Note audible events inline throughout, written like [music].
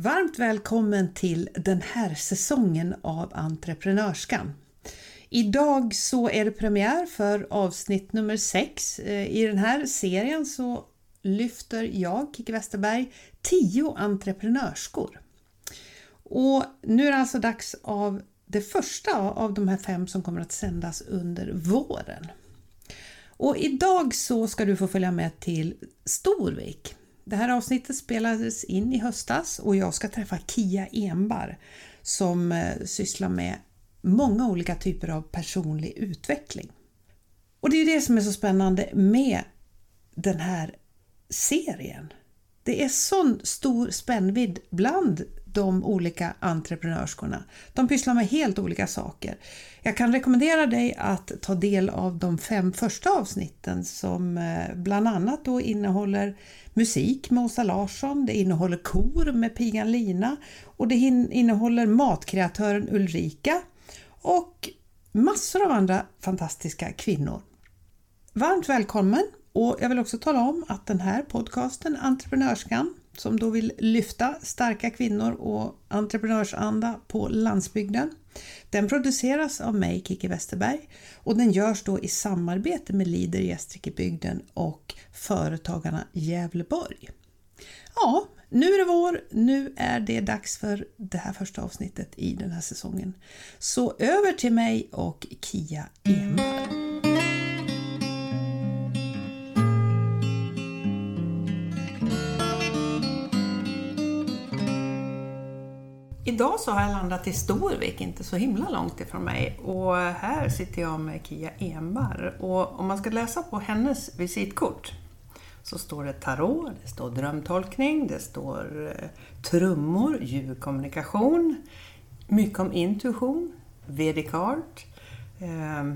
Varmt välkommen till den här säsongen av Entreprenörskan. Idag så är det premiär för avsnitt nummer 6. Eh, I den här serien så lyfter jag, Kiki Westerberg, 10 entreprenörskor. Och nu är det alltså dags av det första av de här fem som kommer att sändas under våren. Och idag så ska du få följa med till Storvik. Det här avsnittet spelades in i höstas och jag ska träffa Kia Enbar som eh, sysslar med många olika typer av personlig utveckling. Och det är det som är så spännande med den här serien. Det är sån stor spännvidd bland de olika entreprenörskorna. De pysslar med helt olika saker. Jag kan rekommendera dig att ta del av de fem första avsnitten som eh, bland annat då innehåller musik med Åsa Larsson, det innehåller kor med pigan Lina och det innehåller matkreatören Ulrika och massor av andra fantastiska kvinnor. Varmt välkommen och jag vill också tala om att den här podcasten Entreprenörskan som då vill lyfta starka kvinnor och entreprenörsanda på landsbygden. Den produceras av mig, Kiki Westerberg, och den görs då i samarbete med Lider Gästrikebygden och Företagarna Gävleborg. Ja, nu är det vår, nu är det dags för det här första avsnittet i den här säsongen. Så över till mig och Kia Enberg. Idag så har jag landat i Storvik, inte så himla långt ifrån mig. Och här sitter jag med Kia Enbar. Och om man ska läsa på hennes visitkort så står det tarot, det står drömtolkning, det står eh, trummor, ljudkommunikation, mycket om intuition, vedic art, eh,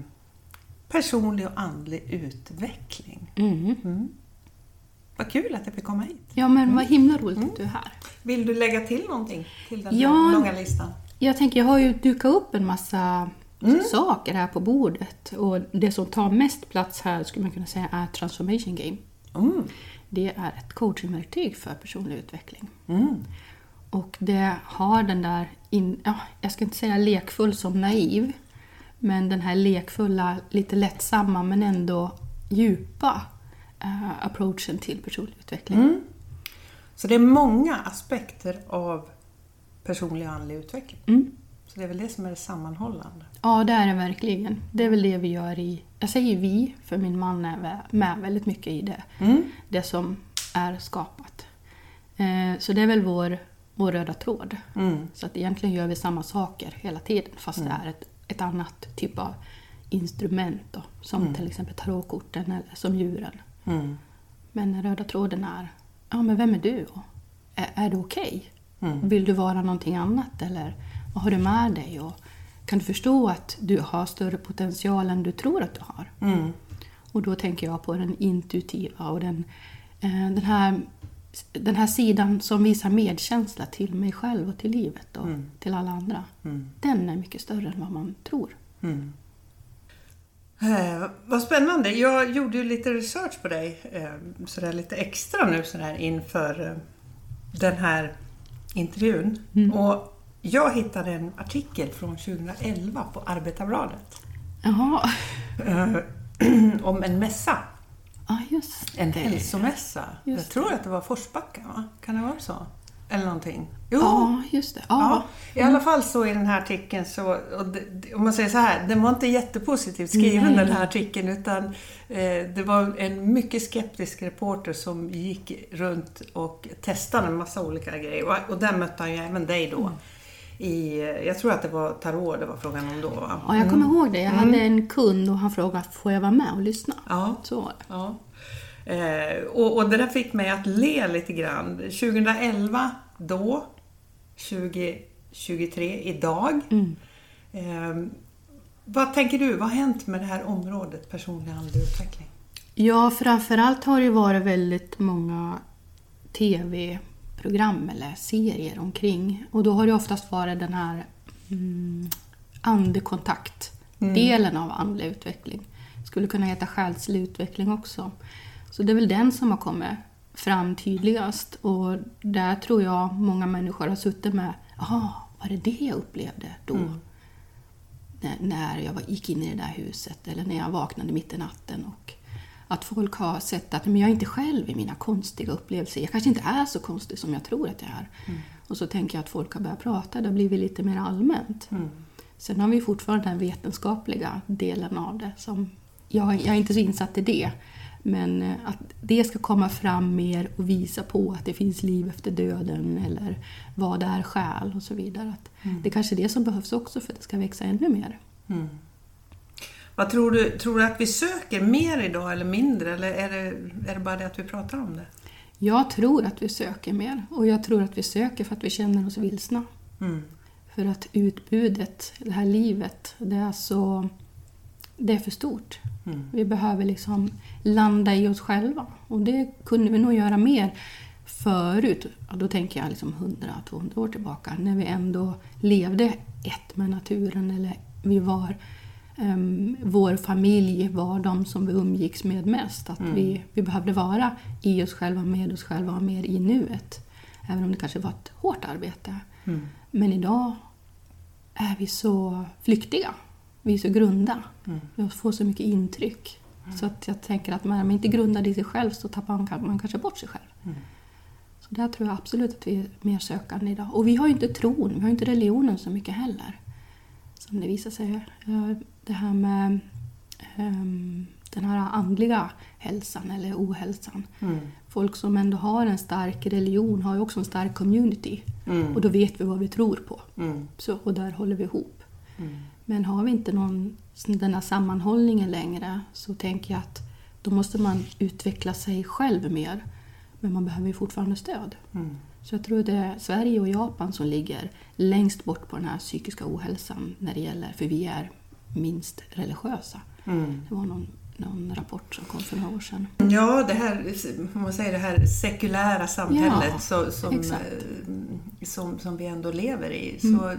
personlig och andlig utveckling. Mm. Mm. Vad kul att jag fick komma hit. Ja, men vad himla roligt mm. att du är här. Vill du lägga till någonting till den ja, långa listan? Jag tänker, jag har ju dukat upp en massa mm. saker här på bordet och det som tar mest plats här skulle man kunna säga är Transformation Game. Mm. Det är ett coachingverktyg för personlig utveckling. Mm. Och det har den där, in, ja, jag ska inte säga lekfull som naiv, men den här lekfulla, lite lättsamma men ändå djupa uh, approachen till personlig utveckling. Mm. Så det är många aspekter av personlig och andlig utveckling. Mm. Så det är väl det som är det sammanhållande? Ja, det är det verkligen. Det är väl det vi gör i... Jag säger vi, för min man är med väldigt mycket i det. Mm. Det som är skapat. Eh, så det är väl vår, vår röda tråd. Mm. Så att egentligen gör vi samma saker hela tiden fast mm. det är ett, ett annat typ av instrument. Då, som mm. till exempel tarotkorten eller som djuren. Mm. Men den röda tråden är, ja men vem är du? Är, är du okej? Okay? Mm. Vill du vara någonting annat eller vad har du med dig? Och kan du förstå att du har större potential än du tror att du har? Mm. Och då tänker jag på den intuitiva och den, eh, den, här, den här sidan som visar medkänsla till mig själv och till livet och mm. till alla andra. Mm. Den är mycket större än vad man tror. Mm. Eh, vad spännande. Jag gjorde ju lite research på dig, eh, sådär lite extra nu sådär inför eh, den här intervjun. Mm. Och jag hittade en artikel från 2011 på Arbetarbladet. Jaha. Eh, [clears throat] om en mässa. Just En hälsomässa. Just jag tror att det var Forsbacka, va? Kan det vara så? Eller någonting. Jo. Ja, just det. Ja. ja. I alla fall så i den här artikeln så, det, om man säger så här, den var inte jättepositivt skriven Nej. den här artikeln utan eh, det var en mycket skeptisk reporter som gick runt och testade en massa olika grejer och, och där mötte han ju även dig då. Mm. I, jag tror att det var tarot det var frågan om då va? Ja, jag kommer mm. ihåg det. Jag hade mm. en kund och han frågade, får jag vara med och lyssna? Ja. Så var det. Ja. Eh, och, och, det där fick mig att le lite grann. 2011, då, 2023, idag. Mm. Eh, vad tänker du, vad har hänt med det här området personlig andlig utveckling? Ja, framförallt har det varit väldigt många TV-program eller serier omkring. Och då har det oftast varit den här mm, andekontakt-delen mm. av andlig utveckling. Skulle kunna heta själslig utveckling också. Så det är väl den som har kommit fram tydligast. Och där tror jag många människor har suttit med, jaha, var det det jag upplevde då? Mm. När, när jag gick in i det där huset eller när jag vaknade mitt i natten. Och att folk har sett att men jag är inte själv i mina konstiga upplevelser. Jag kanske inte är så konstig som jag tror att jag är. Och så tänker jag att folk har börjat prata, det har blivit lite mer allmänt. Sen har vi fortfarande den vetenskapliga delen av det. Som jag, jag är inte så insatt i det. Men eh, att det ska komma fram mer och visa på att det finns liv efter döden eller vad är själ och så vidare. Att Det är kanske är det som behövs också för att det ska växa ännu mer. Vad tror du, tror du att vi söker mer idag eller mindre? Eller är det, är det bara det att vi pratar om det? Jag tror att vi söker mer och jag tror att vi söker för att vi känner oss vilsna. Mm. För att utbudet, det här livet, det är så... Det är för stort. Mm. Vi behöver liksom landa i oss själva. Och det kunde vi nog göra mer förut. Då tänker jag liksom 100-200 år tillbaka. När vi ändå levde ett med naturen. Eller vi var... ehm, vår familj var de som vi umgicks med mest. Att vi, vi behövde vara i oss själva, med oss själva och mer i nuet. Även om det kanske var ett hårt arbete. Mm. Men idag är vi så flyktiga. Vi är så grunda. Mm. Vi får så mycket intryck. Så att jag tänker att när man inte är grundad i sig själv så tappar man, man kanske bort sig själv. Mm. Så där tror jag absolut att vi är mer sökande idag. Och vi har ju inte tron, vi har inte religionen så mycket heller. Som det visar sig. eh, Det här med ehm, den här andliga hälsan eller ohälsan. Mm. Folk som ändå har en stark religion har ju också en stark community. Mm. Och då vet vi vad vi tror på. Mm. Så, och där håller vi ihop. Mm. Men har vi inte någon, den här sammanhållningen längre så tänker jag att då måste man utveckla sig själv mer. Men man behöver ju fortfarande stöd. Mm. Så jag tror det är Sverige och Japan som ligger längst bort på den här psykiska ohälsan när det gäller, för vi är minst religiösa. Mm. Det var någon, någon rapport som kom för några år sedan. Ja, det här, man säger det här sekulära samhället Ja, så, som, eh, som, som vi ändå lever i. Så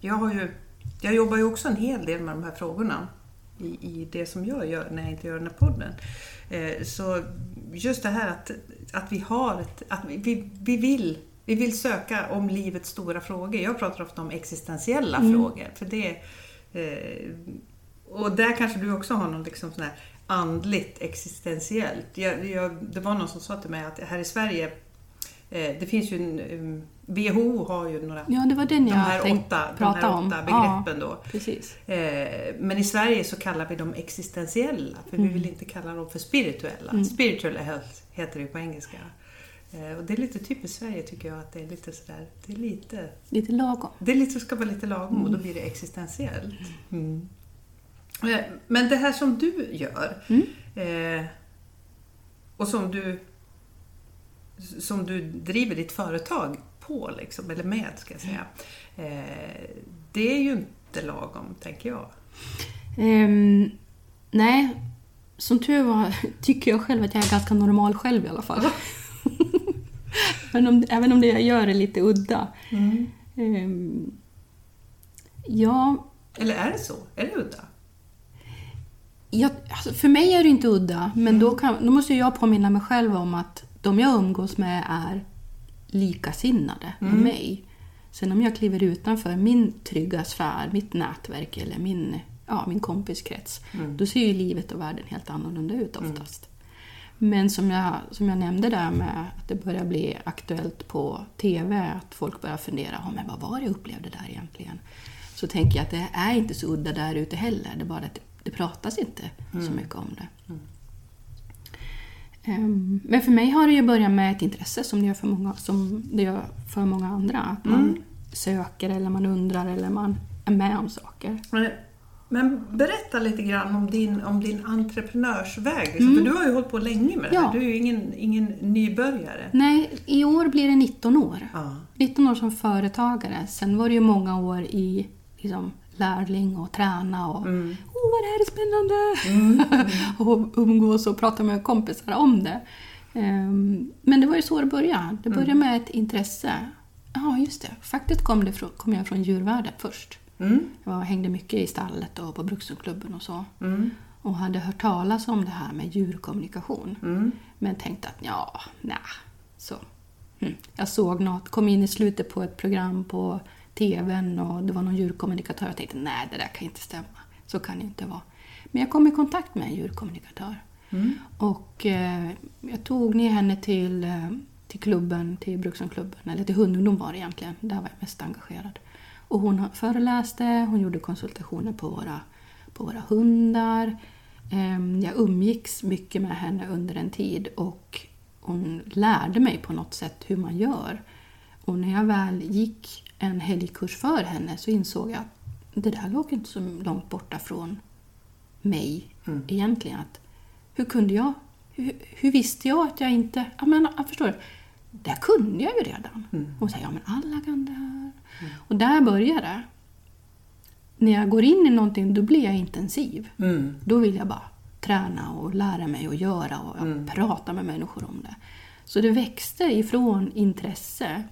jag, har ju, jag jobbar ju också en hel del med de här frågorna i, i det som jag gör när jag inte gör den här podden. Eh, Så just det här att, att vi har ett, att vi- vi, vi, vill, vi vill söka om livets stora frågor. Jag pratar ofta om existentiella frågor. För det, eh, och där kanske du också har något liksom sån här andligt existentiellt. Jag, jag, det var någon som sa till mig att här i Sverige, det finns ju en, WHO har ju några, Ja, det var den de, här åtta, de här om. åtta Ja, begreppen då. precis. Eh, Men i Sverige så kallar vi dem existentiella, för vi vill inte kalla dem för spirituella. Spiritual health heter det ju på engelska. Eh, Och det är lite typiskt Sverige tycker jag, att det är lite sådär, det är lite, Lite lagom. det är lite, ska vara lite lagom och då blir det existentiellt. Mm. Eh, Men det här som du gör, eh, och som du, som du driver ditt företag på, liksom, eller med ska jag säga. Eh, det är ju inte lagom, tänker jag. Ehm, nej, som tur var [laughs] tycker jag själv att jag är ganska normal själv i alla fall. Men [laughs] om, även om det jag gör är lite udda. Ehm, ja, Eller är det så? Är det udda? jag, alltså för mig är det inte udda, men då, kan, då måste jag påminna mig själv om att de jag umgås med är likasinnade med mig. Sen om jag kliver utanför min trygga sfär, mitt nätverk eller min, ja, min kompiskrets, då ser ju livet och världen helt annorlunda ut oftast. Men som jag, som jag nämnde där med att det börjar bli aktuellt på TV, att folk börjar fundera, oh, men vad var det jag upplevde där egentligen? Så tänker jag att det är inte så udda där ute heller, det är bara att det, det pratas inte så mycket om det. Ehm, Men för mig har det ju börjat med ett intresse som det gör för många, som det gör för många andra. Att man söker eller man undrar eller man är med om saker. Men, berätta lite grann om din, om din entreprenörsväg. Liksom, För du har ju hållit på länge med det Ja. här. Du är ju ingen, ingen nybörjare. Nej, i år blir det 19 år. Ja. 19 år som företagare. Sen var det ju många år i liksom, lärling och träna och Mm. Åh, vad det här är spännande! [laughs] och umgås och prata med kompisar om det. Ehm, Men det var ju så det började. Det började med ett intresse. Ja, just det. Faktiskt kom, det från, kom jag från djurvärlden först. Mm. Jag var, hängde mycket i stallet och på Brukshundklubben och så. Mm. och hade hört talas om det här med djurkommunikation. Mm. Men tänkte att ja, nej, så. Mm. Jag såg något, kom in i slutet på ett program på TVn och det var någon djurkommunikatör. Jag tänkte nej, det där kan inte stämma. Så kan det inte vara. Men jag kom i kontakt med en djurkommunikatör. Mm. Och eh, jag tog ner henne till, eh, till klubben, till Brukshundklubben, eller till hundungdom var det egentligen. Där var jag mest engagerad. Och hon föreläste, hon gjorde konsultationer på våra, på våra hundar. Eh, jag umgicks mycket med henne under en tid och hon lärde mig på något sätt hur man gör. Och när jag väl gick en helgkurs för henne så insåg jag att det där låg inte så långt borta från mig Mm. egentligen. Att, hur kunde jag? Hur, hur visste jag att jag inte... Jag, menar, jag förstår. Det här kunde jag ju redan. Mm. Och säger ja men alla kan det här. Och där börjar det. När jag går in i någonting då blir jag intensiv. Mm. Då vill jag bara träna och lära mig och göra och Mm. prata med människor om det. Så det växte ifrån intresse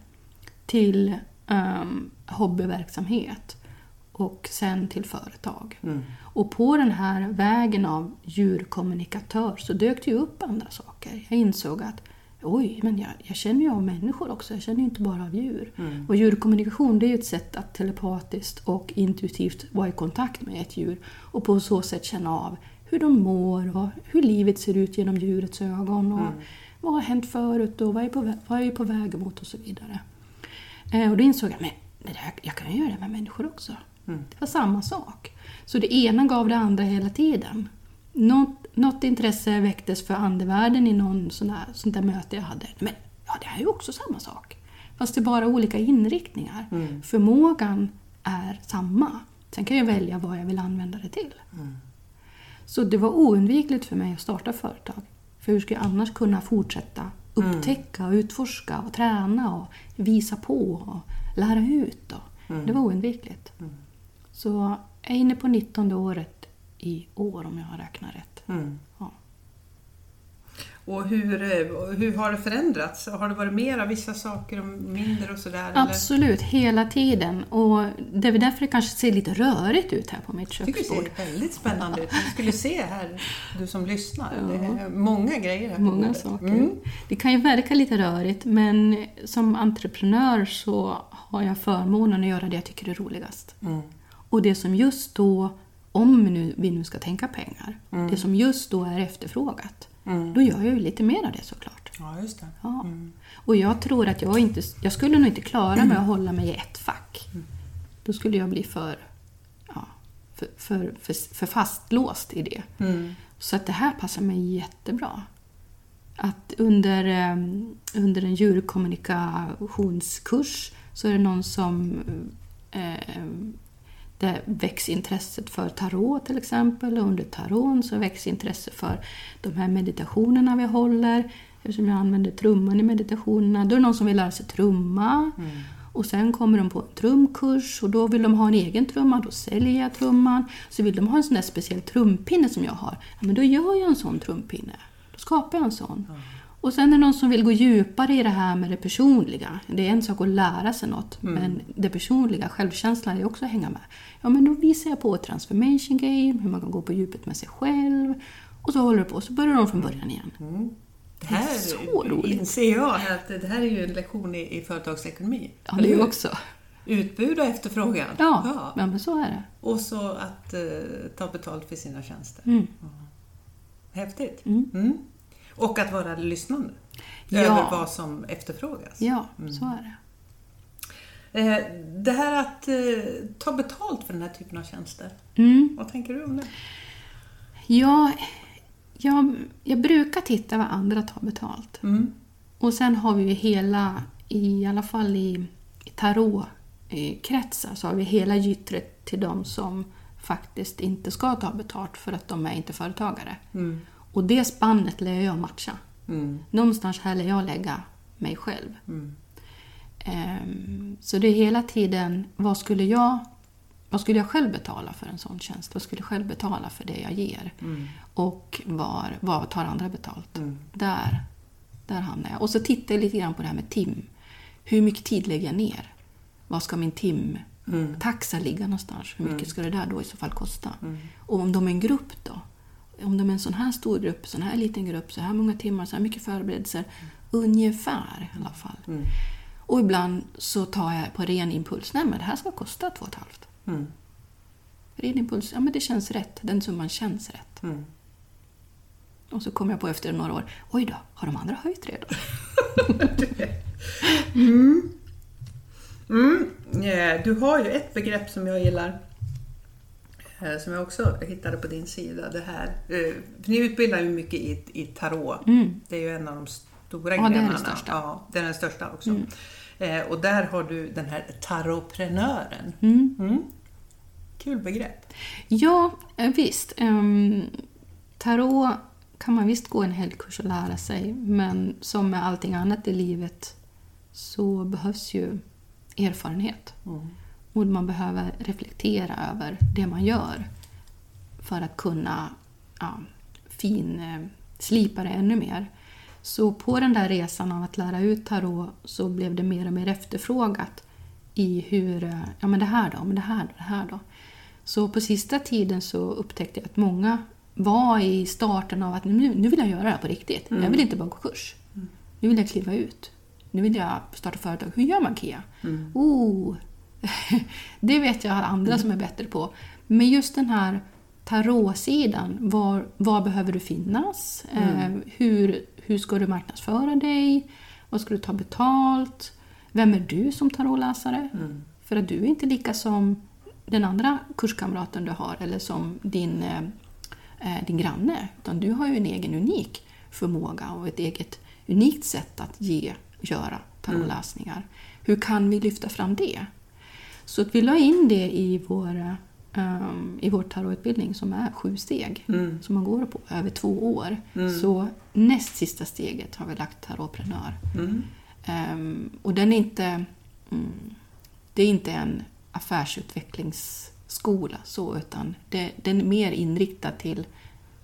till um, hobbyverksamhet och sen till företag. Mm. Och på den här vägen av djurkommunikatör så dök det ju upp andra saker. Jag insåg att oj, men jag, jag känner ju av människor också, jag känner ju inte bara av djur. Mm. Och djurkommunikation det är ju ett sätt att telepatiskt och intuitivt vara i kontakt med ett djur och på så sätt känna av hur de mår och hur livet ser ut genom djurets ögon och vad har hänt förut och vad är, på, vad är på väg mot och så vidare. Eh, och då insåg jag, men det där, jag kan ju göra det med människor också. Mm. Det var samma sak. Så det ena gav det andra hela tiden. Något, något intresse väcktes för andevärlden i någon sån där, sånt där möte jag hade. Men ja, det här är ju också samma sak. Fast det är bara olika inriktningar. Mm. Förmågan är samma. Sen kan jag välja vad jag vill använda det till. Mm. Så det var oundvikligt för mig att starta företag. För hur skulle jag annars kunna fortsätta upptäcka och utforska och träna och visa på och lära ut? Då? Det var oundvikligt. Så jag är inne på 19 året i år om jag har räknat rätt. Mm. Ja. Och hur, eh, hur har det förändrats? Har det varit mer av vissa saker och mindre och sådär? eller? Absolut, hela tiden. Och det är därför det kanske ser lite rörigt ut här på mitt Jag tycker det köksbord. ser väldigt spännande ut. Du skulle se här, du som lyssnar. Det är många grejer här på Många bordet. saker. Mm. Det kan ju verka lite rörigt men som entreprenör så har jag förmånen att göra det jag tycker är roligast. Mm. Och det som just då, om vi nu, vi nu ska tänka pengar, Mm. det som just då är efterfrågat, Mm. då gör jag ju lite mer av det såklart. Ja, just det. Ja. Mm. Och jag tror att jag inte, jag skulle nog inte klara mig att hålla mig i ett fack. Då skulle jag bli för, ja, för, för, för, för fastlåst i det. Mm. Så att det här passar mig jättebra. Att under, eh, under en djurkommunikationskurs så är det någon som eh, det väcks intresset för tarot till exempel och under tarot så väcks intresse för de här meditationerna vi håller. Eftersom jag använder trumman i meditationerna. Då är det någon som vill lära sig trumma. Och sen kommer de på en trumkurs och då vill de ha en egen trumma, då säljer jag trumman. Så vill de ha en sån där speciell trumpinne som jag har, ja, men då gör jag en sån trumpinne. Då skapar jag en sån. Och sen är det någon som vill gå djupare i det här med det personliga. Det är en sak att lära sig något, men det personliga, självkänslan, är också att hänga med. Ja, men då visar jag på transformation game, hur man kan gå på djupet med sig själv. Och så håller det på, så börjar de från början igen. Mm. Det här så roligt. inser jag att det här är ju en lektion i, i företagsekonomi. Ja, det är också. Utbud och efterfrågan. Ja, Ja. ja. men så är det. Och så att eh, ta betalt för sina tjänster. Mm. Häftigt. Mm. Mm. Och att vara lyssnande Ja. över vad som efterfrågas. Ja, så är det. Eh, det här att eh, ta betalt för den här typen av tjänster, Mm. vad tänker du om det? Ja, jag, jag brukar titta vad andra tar betalt. Mm. Och sen har vi ju hela, i alla fall i, i tarotkretsar, så har vi hela gyttret till de som faktiskt inte ska ta betalt för att de är inte företagare. Mm. Och det spannet lär jag matcha. Mm. Någonstans här lär jag lägga mig själv. Mm. Ehm, Så det är hela tiden, vad skulle jag vad skulle jag själv betala för en sån tjänst? Vad skulle jag själv betala för det jag ger? Mm. Och var, vad tar andra betalt? Mm. Där, där hamnar jag. Och så tittar jag lite grann på det här med tim. Hur mycket tid lägger jag ner? Vad ska min timtaxa ligga någonstans? Hur mycket ska det där då i så fall kosta? Och om de är en grupp då? Om de är en sån här stor grupp, sån här liten grupp, så här många timmar, så här mycket förberedelser. Ungefär i alla fall. Mm. Och ibland så tar jag på ren impuls, nej men det här ska kosta två och ett halvt. Mm. Ren impuls, ja men det känns rätt. Den summan känns rätt. Mm. Och så kommer jag på efter några år, oj då, har de andra höjt redan? [laughs] Mm. eh, Du har ju ett begrepp som jag gillar. Eh, Som jag också hittade på din sida. Det här. eh, Ni utbildar ju mycket i, i tarot. Mm. Det är ju en av de stora Ja, det är grenarna. den största. Ja, det är den största också. Mm. Eh, Och där har du den här tarotprenören. Mm. Mm. Kul begrepp. Ja, visst. Um, tarot kan man visst gå en helgkurs och lära sig, men som med allting annat i livet så behövs ju erfarenhet. Mm. Och man behöver reflektera över det man gör för att kunna ja, fin, eh, slipa det ännu mer. Så på den där resan av att lära ut tarot så blev det mer och mer efterfrågat i hur, eh, ja men det här då, men det här då, det här då. Så på sista tiden så upptäckte jag att många var i starten av att nu, nu vill jag göra det här på riktigt. Jag vill inte bara gå kurs. Nu vill jag kliva ut. Nu vill jag starta företag. Hur gör man KEA? Oh, det vet jag andra som är bättre på. Men just den här tarotsidan, var, var behöver du finnas? Eh, hur, hur ska du marknadsföra dig? Vad ska du ta betalt? Vem är du som tarotläsare? För att du är inte lika som den andra kurskamraten du har eller som din, eh, eh, din granne. Utan du har ju en egen unik förmåga och ett eget unikt sätt att ge, göra tarotläsningar. Hur kan vi lyfta fram det? Så att vi la in det i vår, um, i vår tarotutbildning som är sju steg Mm. som man går på över två år. Så näst sista steget har vi lagt tarotprenör. Mm. Ehm, och den är inte, mm, det är inte en affärsutvecklingsskola så, utan det, den är mer inriktad till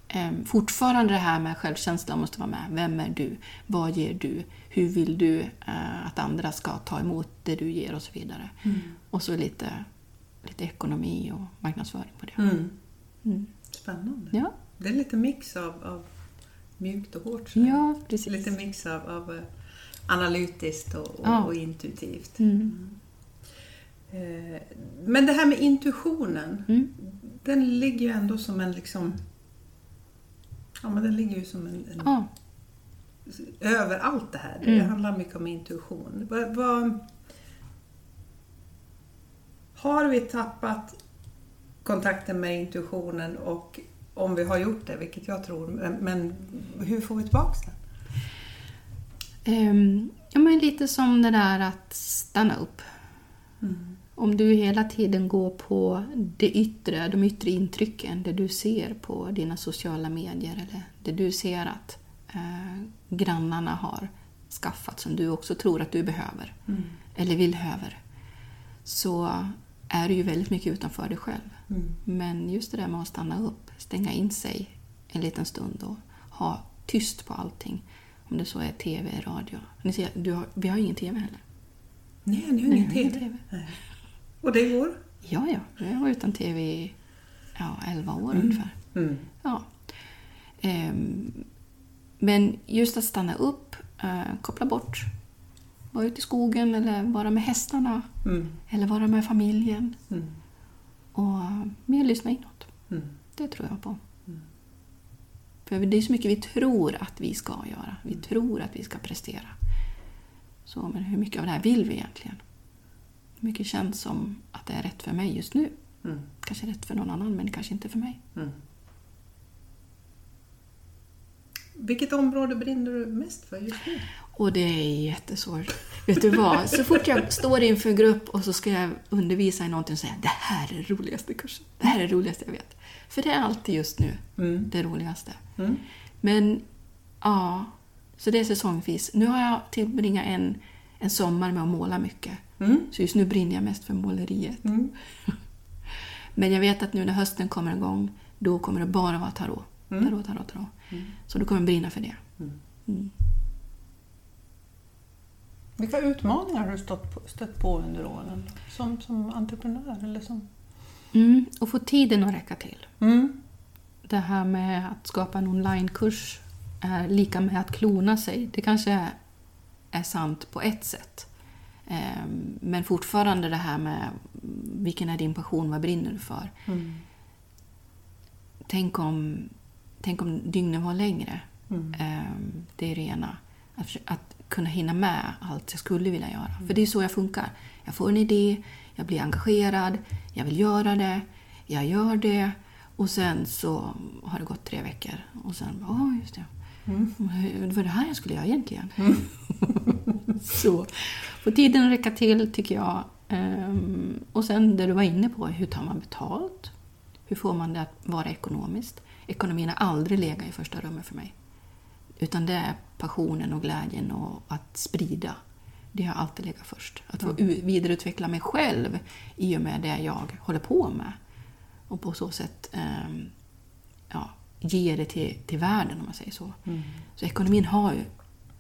ehm, fortfarande det här med självkänslan måste vara med. Vem är du? Vad ger du? Hur vill du eh, att andra ska ta emot det du ger och så vidare. Och så lite, lite ekonomi och marknadsföring på det. Mm. Mm. Spännande. Ja, Det är lite mix av, av mjukt och hårt. så ja, precis. Lite mix av, av eh, analytiskt och, och, Ja. och intuitivt. Mm. Eh, Men det här med intuitionen, Mm. den ligger ju ändå som en liksom... Ja, men den ligger ju som en... en Ja. Över allt det här. Det Mm. handlar mycket om intuition. Vad, vad, har vi tappat kontakten med intuitionen och om vi har gjort det, vilket jag tror, men, hur får vi tillbaka den? Ehm, ja, men lite som det där att stanna upp. Om du hela tiden går på det yttre, de yttre intrycken, det du ser på dina sociala medier eller det du ser att eh, grannarna har skaffat som du också tror att du behöver eller vill höver, så är du ju väldigt mycket utanför dig själv. Men just det där med att stanna upp, stänga in sig en liten stund och ha tyst på allting. Om det så är TV, radio. Ni ser, du har, vi har ingen TV heller. Nej, ni har ingen TV. TV. Och det går? Ja, ja. Jag var utan TV i ja, 11 år ungefär. Mm. Ja. Ehm, men just att stanna upp, eh, koppla bort. Vara ute i skogen eller vara med hästarna. Mm. Eller vara med familjen. Mm. Och eh, mer lyssna inåt. Mm. Det tror jag på. För det är så mycket vi tror att vi ska göra. Vi tror att vi ska prestera. Så, men hur mycket av det här vill vi egentligen? Hur mycket känns som att det är rätt för mig just nu? Mm. Kanske rätt för någon annan, men kanske inte för mig. Mm. Vilket område brinner du mest för just nu? Och det är jättesvårt. Vet du vad? Så fort jag står inför en grupp och så ska jag undervisa i någonting och säga det här är den roligaste kursen. Det här är det roligaste jag vet. För det är alltid just nu Mm. det roligaste. Mm. Men ja, så det är säsongvis. Nu har jag tillbringat en, en sommar med att måla mycket. Mm. Så just nu brinner jag mest för måleriet. Mm. [laughs] Men jag vet att nu när hösten kommer igång, då kommer det bara vara tarot. Mm. Tarot, tarot, tarot. Så då kommer brinna för det. Mm. Vilka utmaningar har du stått på, stött på under åren? Som, som entreprenör eller som... Mm. Och få tiden att räcka till. Mm. det här med att skapa en onlinekurs är lika med att klona sig. Det kanske är sant på ett sätt. Ehm, men fortfarande det här med vilken är din passion, vad brinner du för? Mm. Tänk om, tänk om dygnen var längre. Mm. Ehm, Det är det ena. Att, att kunna hinna med allt jag skulle vilja göra. För det är så jag funkar. Jag får en idé, jag blir engagerad, jag vill göra det, jag gör det och sen så har det gått tre veckor och sen, ja just det. Mm. [laughs] Det var det här jag skulle göra egentligen. [laughs] så får tiden räcka till tycker jag. Ehm, och sen det du var inne på, hur tar man betalt? Hur får man det att vara ekonomiskt? Ekonomin har aldrig legat i första rummet för mig. Utan det är passionen och glädjen och att sprida. Det har alltid legat först. Att få u- vidareutveckla mig själv i och med det jag håller på med. Och på så sätt ehm, ja, ge det till, till världen om man säger så. Mm. Så ekonomin har ju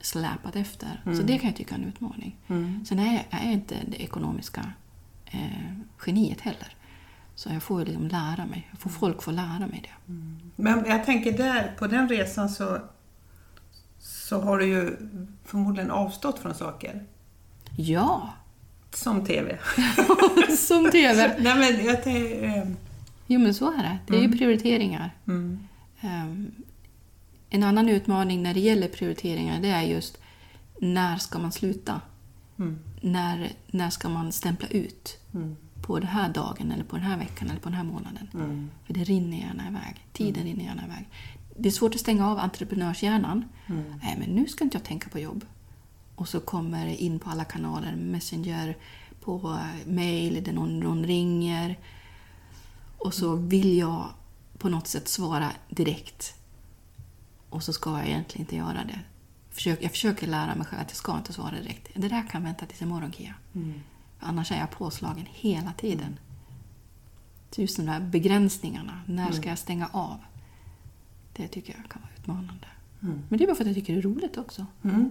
släpat efter. Så det kan jag tycka är en utmaning. Mm. Sen är jag, är jag inte det ekonomiska eh, geniet heller. Så jag får liksom lära mig. Jag får folk få lära mig det. Men jag tänker där, på den resan så, så har du ju förmodligen avstått från saker. Ja, Som TV. [laughs] som TV. [laughs] Nej men jag tänker... eh, Jo men så är det. Det är ju prioriteringar. Mm. Ehm, en annan utmaning när det gäller prioriteringar det är just när ska man sluta? Mm. När, när ska man stämpla ut? Mm. På den här dagen, eller på den här veckan eller på den här månaden. Mm. För det rinner gärna iväg. Tiden rinner gärna iväg. Det är svårt att stänga av entreprenörshjärnan. Mm. Nej, men nu ska inte jag tänka på jobb. Och så kommer det in på alla kanaler, Messenger, på eh, mail, där någon, någon ringer. Och så vill jag på något sätt svara direkt. Och så ska jag egentligen inte göra det. Försök, jag försöker lära mig själv att jag ska inte svara direkt. Det där kan vänta tills imorgon, Kia. Mm. Annars är jag påslagen hela tiden. Så just de där begränsningarna. När ska jag stänga av? Det tycker jag kan vara utmanande. Mm. Men det är bara för att jag tycker det är roligt också. Mm.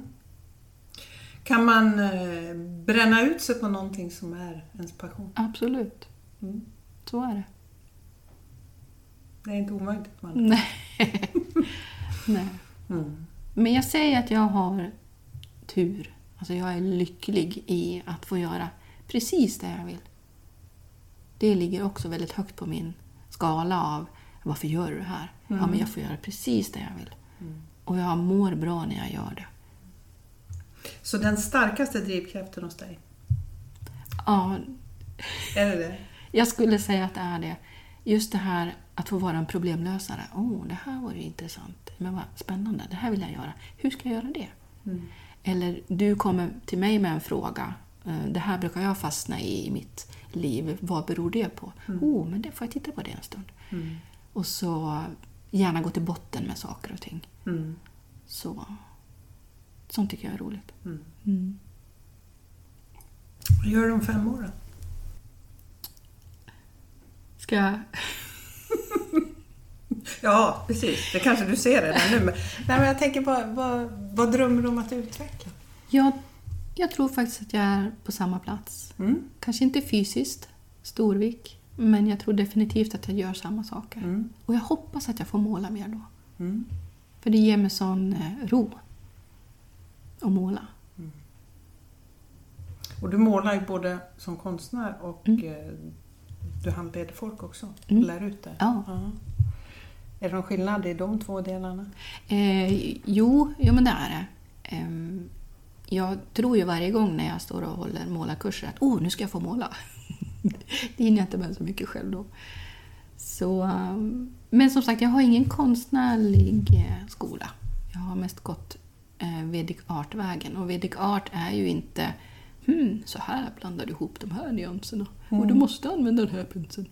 Kan man eh, bränna ut sig på någonting som är ens passion? Absolut. Mm. Så är det. Det är inte omöjligt. Man. [laughs] Nej. Nej. Mm. Men jag säger att jag har tur. Alltså jag är lycklig i att få göra precis det jag vill. Det ligger också väldigt högt på min skala av varför gör du det här? Ja, men jag får göra precis det jag vill. Och jag mår bra när jag gör det. Så den starkaste drivkraften hos dig, Ja, är det det? jag skulle säga att det är det. Just det här att få vara en problemlösare. Åh, oh, det här var ju intressant. Men vad spännande, det här vill jag göra. Hur ska jag göra det? Mm. Eller du kommer till mig med en fråga. Eh, Det här brukar jag fastna i i mitt liv. Vad beror det på? Oh, men det får jag titta på det en stund. Mm. Och så gärna gå till botten med saker och ting. Mm. Så, sånt tycker jag är roligt. Mm. Mm. Vad gör du om fem år då? Ska jag... [laughs] Ja, precis. Det kanske du ser redan nu. Men, nej, men jag tänker, vad, vad, vad drömmer du om att utveckla? Jag, jag tror faktiskt att jag är på samma plats. Mm. Kanske inte fysiskt, Storvik, men jag tror definitivt att jag gör samma saker. Mm. Och jag hoppas att jag får måla mer då. Mm. För det ger mig sån eh, ro att måla. Och du målar ju både som konstnär och Mm. eh, du handleder folk också Mm. lär ut det. Ja. Är det någon skillnad i de två delarna? Eh, jo, jo, men det är det. Ehm, jag tror ju varje gång när jag står och håller målarkurser att oh, nu ska jag få måla. [laughs] det hinner jag inte med så mycket själv då. Så, um, men som sagt, jag har ingen konstnärlig eh, skola. Jag har mest gått eh, Vedic Art-vägen. Och Vedic Art är ju inte hmm, så här blandar du ihop de här nyanserna. Och du måste använda den här penseln.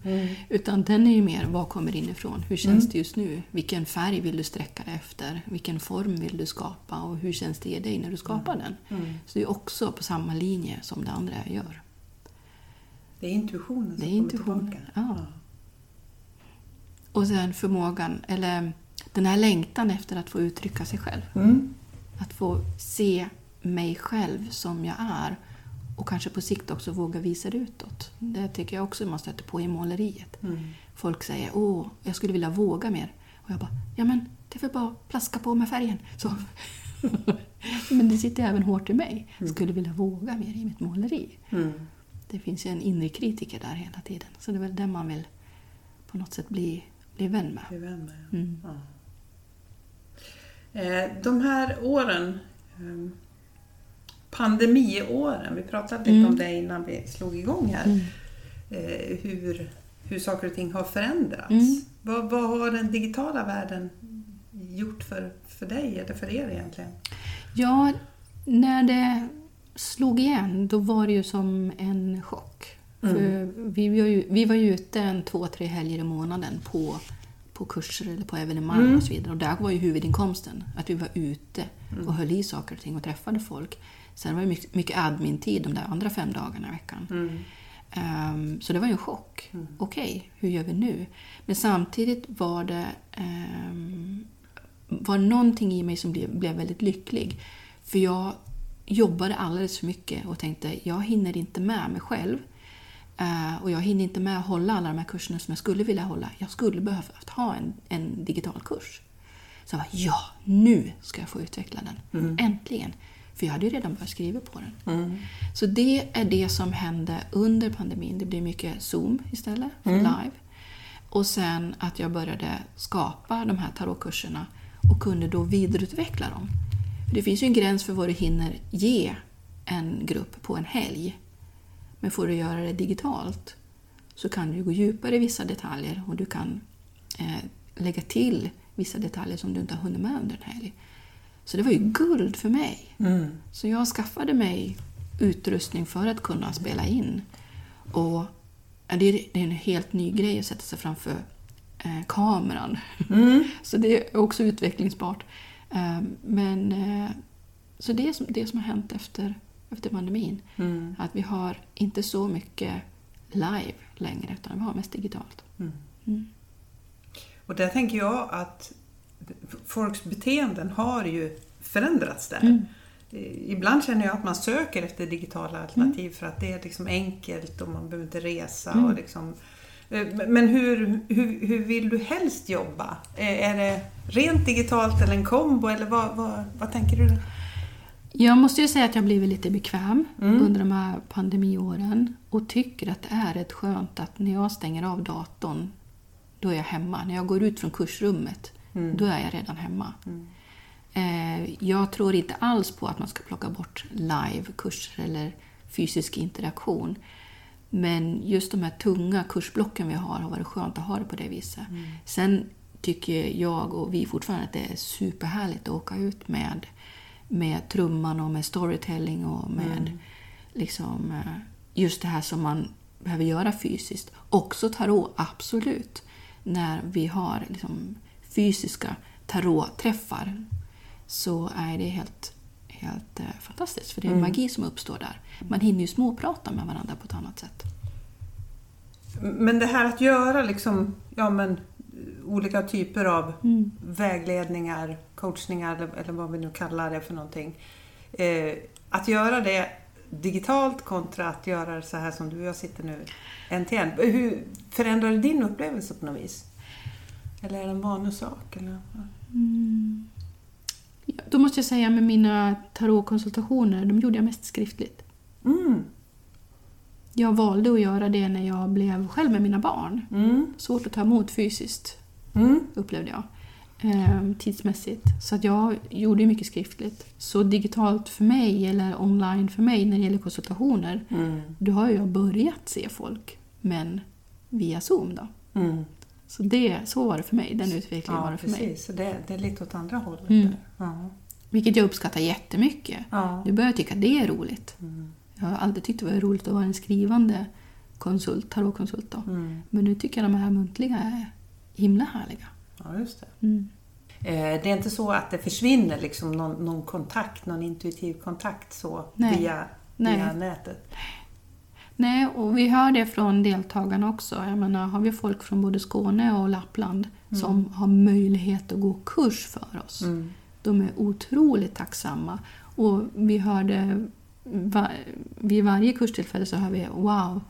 Utan den är ju mer, vad kommer inifrån? Hur känns det just nu? Vilken färg vill du sträcka dig efter? Vilken form vill du skapa? Och hur känns det i dig när du skapar den? Så det är också på samma linje som det andra jag gör. Det är intuitionen som Det är kommer intuition, tillbaka. ja. Och sen förmågan, eller den här längtan efter att få uttrycka sig själv. Mm. Att få se mig själv som jag är och kanske på sikt också våga visa det utåt. Det tycker jag också man stöter på i måleriet. Mm. Folk säger åh, jag skulle vilja våga mer. Och jag bara, ja men det är väl bara att plaska på med färgen. Så. [laughs] men det sitter även hårt i mig. Jag skulle vilja våga mer i mitt måleri. Mm. Det finns ju en inre kritiker där hela tiden. Så det är väl den man vill på något sätt bli, bli vän med. Är vän med, ja. Mm. Ja. Eh, De här åren, eh, pandemiåren, vi pratade lite Mm. om det innan vi slog igång här. Mm. Eh, Hur, hur saker och ting har förändrats. Mm. Vad, vad har den digitala världen gjort för, för dig eller för er egentligen? Ja, när det slog igen då var det ju som en chock. För vi, var ju, vi var ju ute en två, tre helger i månaden på, på kurser eller på evenemang och så vidare. Och där var ju huvudinkomsten, att vi var ute och höll i saker och ting och träffade folk. Sen var det mycket, mycket admin-tid de där andra fem dagarna i veckan. Ehm, så det var ju en chock. Okej, hur gör vi nu? Men samtidigt var det um, var någonting i mig som blev, blev väldigt lycklig. För jag jobbade alldeles för mycket och tänkte jag hinner inte med mig själv. Eh, och jag hinner inte med att hålla alla de här kurserna som jag skulle vilja hålla. Jag skulle behövt ha en, en digital kurs. Så jag bara, ja, nu ska jag få utveckla den. Äntligen! För jag hade ju redan börjat skriva på den. Så det är det som hände under pandemin. Det blev mycket Zoom istället för live. Och sen att jag började skapa de här tarotkurserna och kunde då vidareutveckla dem. För det finns ju en gräns för vad du hinner ge en grupp på en helg. Men får du göra det digitalt så kan du gå djupare i vissa detaljer och du kan eh, lägga till vissa detaljer som du inte har hunnit med under en helg. Så det var ju guld för mig. Så jag skaffade mig utrustning för att kunna spela in. Och det är en helt ny grej att sätta sig framför eh, kameran. [laughs] så det är också utvecklingsbart. Eh, men, eh, så det är som, det som har hänt efter, efter pandemin. Att vi har inte så mycket live längre utan vi har mest digitalt. Och där tänker jag att folks beteenden har ju förändrats där. Mm. Eh, Ibland känner jag att man söker efter digitala alternativ för att det är liksom enkelt och man behöver inte resa. Mm. Och liksom, Eh, men hur, hur, hur vill du helst jobba? Eh, Är det rent digitalt eller en kombo? Eller vad, vad, vad tänker du? Jag måste ju säga att jag blivit lite bekväm under de här pandemiåren och tycker att det är rätt skönt att när jag stänger av datorn, då är jag hemma. När jag går ut från kursrummet, då är jag redan hemma. Eh, jag tror inte alls på att man ska plocka bort live-kurser eller fysisk interaktion. Men just de här tunga kursblocken vi har har varit skönt att ha det på det viset. Sen tycker jag och vi fortfarande att det är superhärligt att åka ut med, med trumman och med storytelling och med liksom, eh, just det här som man behöver göra fysiskt. Också tarot, absolut. När vi har liksom, fysiska tarotträffar så är det helt, helt eh, fantastiskt. För det är en magi som uppstår där. Man hinner ju småprata med varandra på ett annat sätt. Men det här att göra liksom, ja, men, olika typer av Mm. vägledningar, coachningar eller, eller vad vi nu kallar det för någonting. Eh, att göra det digitalt kontra att göra det så här som du och jag sitter nu en till en. Hur förändrar det din upplevelse på något vis? Eller är det en vanlig sak? Eller? Ja, Då måste jag säga med mina tarotkonsultationer, de gjorde jag mest skriftligt. Mm. Jag valde att göra det när jag blev själv med mina barn. Mm. Svårt att ta emot fysiskt, Mm. upplevde jag. Eh, tidsmässigt. Så att jag gjorde mycket skriftligt. Så digitalt för mig, eller online för mig, när det gäller konsultationer, Mm. då har jag börjat se folk, men via Zoom då. Så, det, så var det för mig, den utvecklingen var Ja, det för mig. precis. Så det, det är lite åt andra hållet. Mm. Ja. Vilket jag uppskattar jättemycket. Ja. Nu börjar jag tycka det är roligt. Mm. Jag har alltid tyckt det var roligt att vara en skrivande konsult, tarotkonsult. Då. Mm. Men nu tycker jag de här muntliga är himla härliga. ja, just det. Mm. Eh, Det är inte så att det försvinner liksom någon, någon kontakt, någon intuitiv kontakt så Nej. via, Nej. via nätet? Nej, och vi hör det från deltagarna också. Jag menar, har vi folk från både Skåne och Lappland som har möjlighet att gå kurs för oss. Mm. De är otroligt tacksamma. Och vi hörde va, vid varje kurstillfälle så hör vi wow,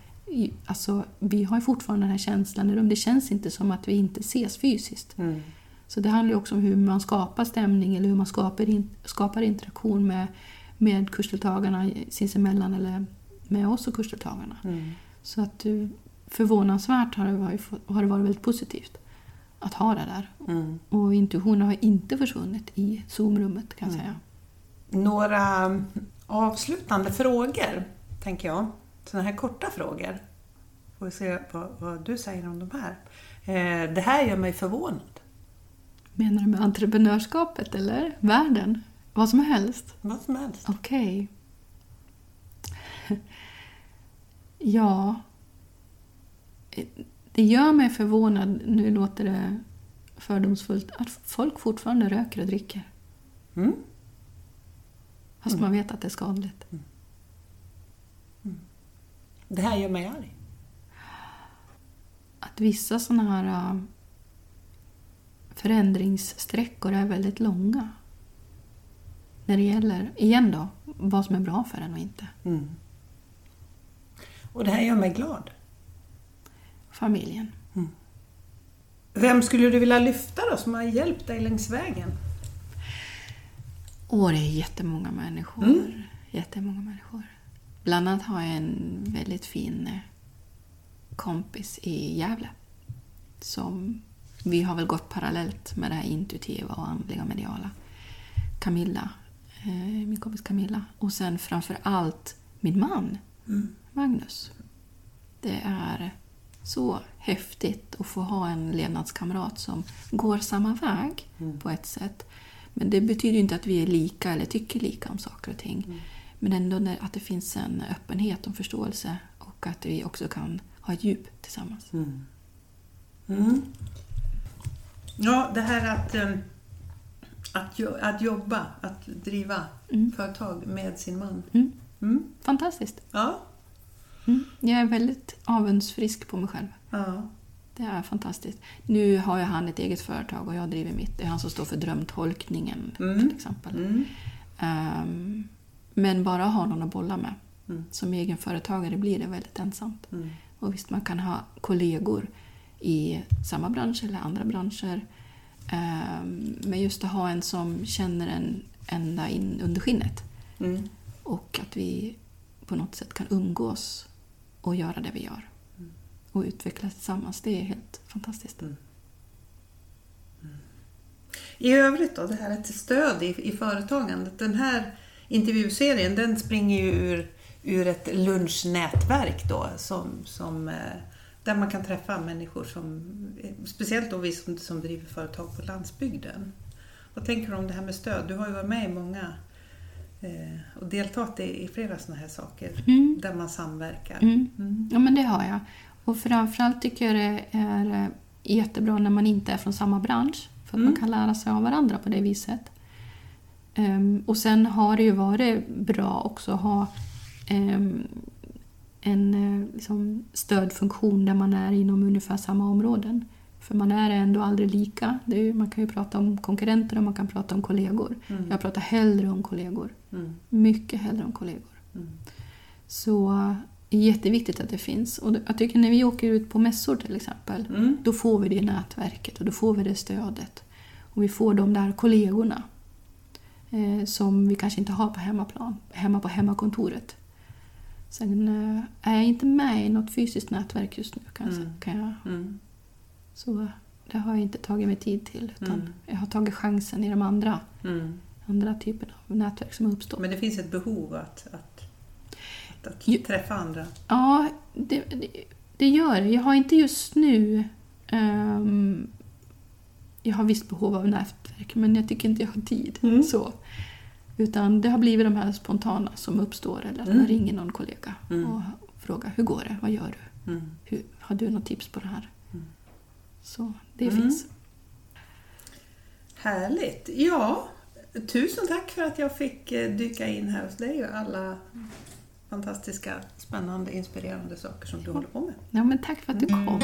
alltså, vi har fortfarande den här känslan i rum. Det känns inte som att vi inte ses fysiskt. Mm. Så det handlar också om hur man skapar stämning eller hur man skapar, in, skapar interaktion med, med kursdeltagarna sinsemellan eller med oss och kursdeltagarna. Mm. Så att eh, förvånansvärt har det, varit, har det varit väldigt positivt att ha det där. Mm. Och intuitionen har inte försvunnit i Zoom-rummet kan jag Mm. säga. Några avslutande frågor, tänker jag. Sådana här korta frågor. Får vi se vad, vad du säger om de här. Eh, det här gör mig förvånad. Menar du med entreprenörskapet eller världen? Vad som helst? Vad som helst. Okej. Ja. Det gör mig förvånad, nu låter det fördomsfullt, att folk fortfarande röker och dricker. Mm. Fast man vet att det är skadligt. Det här gör mig arg. Att vissa sådana här äh, förändringssträckor är väldigt långa. När det gäller, igen då, vad som är bra för en och inte. Mm. Och det här gör mig glad. Familjen. Vem skulle du vilja lyfta då som har hjälpt dig längs vägen? Och det är jättemånga människor. Mm. Jättemånga människor. Bland annat har jag en väldigt fin eh, kompis i Gävle. Som vi har väl gått parallellt med det här intuitiva och andliga och mediala. Camilla, eh, min kompis Camilla. Och sen framför allt min man, Magnus. Det är så häftigt att få ha en levnadskamrat som går samma väg på ett sätt. Men det betyder ju inte att vi är lika eller tycker lika om saker och ting. Men ändå när, att det finns en öppenhet och förståelse och att vi också kan ha ett djup tillsammans. Mm. Ja, det här att, eh, att, att jobba, att driva Mm. företag med sin man. Mm. Mm. Fantastiskt. Ja. Mm. Jag är väldigt avundsfrisk på mig själv. ja. Det är fantastiskt. Nu har ju han ett eget företag och jag driver mitt. Det är han som står för drömtolkningen Mm. till exempel. Mm. Ehm, men bara ha någon att bolla med. Mm. Som egenföretagare blir det väldigt ensamt. Mm. Och visst, man kan ha kollegor i samma bransch eller andra branscher. Ehm, men just att ha en som känner en ända in under skinnet. Mm. Och att vi på något sätt kan umgås och göra det vi gör. Och utvecklas tillsammans. Det är helt fantastiskt. I övrigt då, det här till stöd i, i företagandet. Den här intervjuserien den springer ju ur, ur ett lunchnätverk då som, som, eh, där man kan träffa människor som, eh, speciellt då vi som, som driver företag på landsbygden. Vad tänker du om det här med stöd? Du har ju varit med i många och deltagit i, flera sådana här saker Mm. där man samverkar. Mm. Mm. Ja, men det har jag. Och framförallt tycker jag det är eh, jättebra när man inte är från samma bransch. För att Mm. man kan lära sig av varandra på det viset. Ehm, och sen har det ju varit bra också att ha ehm, en eh, liksom stödfunktion där man är inom ungefär samma områden. För man är ändå aldrig lika. Ju, man kan ju prata om konkurrenter och man kan prata om kollegor. Mm. Jag pratar hellre om kollegor. Mm. Mycket hellre om kollegor. Mm. Så det är jätteviktigt att det finns. Och jag tycker när vi åker ut på mässor till exempel, Mm. då får vi det nätverket och då får vi det stödet. Och vi får de där kollegorna eh, som vi kanske inte har på hemmaplan, hemma på hemmakontoret. Sen eh, är jag inte med i något fysiskt nätverk just nu. Kan jag, Mm. kan jag, Mm. Så det har jag inte tagit mig tid till. Utan Mm. Jag har tagit chansen i de andra, Mm. andra typerna av nätverk som har uppstått. Men det finns ett behov att, att, att, att Jo. träffa andra. Ja, det, det, det gör det. Jag har inte just nu... ehm, jag har visst behov av nätverk, men jag tycker inte jag har tid. Mm. Så. Utan det har blivit de här spontana som uppstår. Eller att Mm. man ringer någon kollega Mm. och frågar hur går det? Vad gör du? Mm. Hur, har du något tips på det här? Så det Mm. finns. Härligt! Ja, tusen tack för att jag fick eh, dyka in här hos dig och alla fantastiska, spännande, inspirerande saker som du håller på med. Ja, men tack för att du Mm. kom.